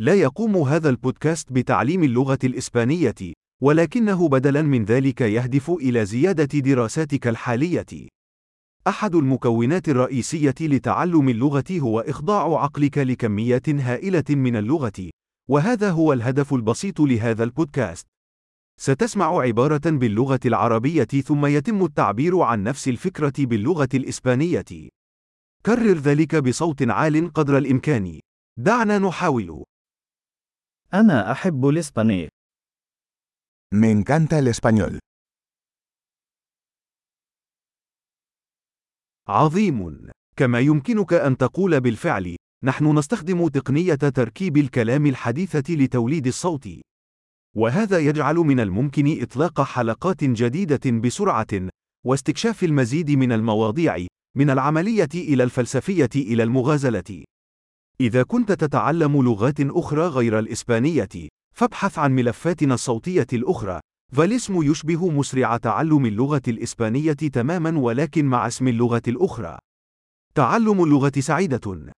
لا يقوم هذا البودكاست بتعليم اللغة الإسبانية، ولكنه بدلاً من ذلك يهدف إلى زيادة دراساتك الحالية. أحد المكونات الرئيسية لتعلم اللغة هو إخضاع عقلك لكميات هائلة من اللغة، وهذا هو الهدف البسيط لهذا البودكاست. ستسمع عبارة باللغة العربية ثم يتم التعبير عن نفس الفكرة باللغة الإسبانية. كرر ذلك بصوت عال قدر الإمكان. دعنا نحاول. أنا أحب الإسبانية. Me encanta el español. عظيم. كما يمكنك أن تقول بالفعل، نحن نستخدم تقنية تركيب الكلام الحديثة لتوليد الصوت. وهذا يجعل من الممكن إطلاق حلقات جديدة بسرعة، واستكشاف المزيد من المواضيع، من العملية إلى الفلسفية إلى المغازلة. إذا كنت تتعلم لغات أخرى غير الإسبانية، فابحث عن ملفاتنا الصوتية الأخرى. فالاسم يشبه مسرع تعلم اللغة الإسبانية تمامًا ولكن مع اسم اللغة الأخرى. تعلم اللغة سعيدة.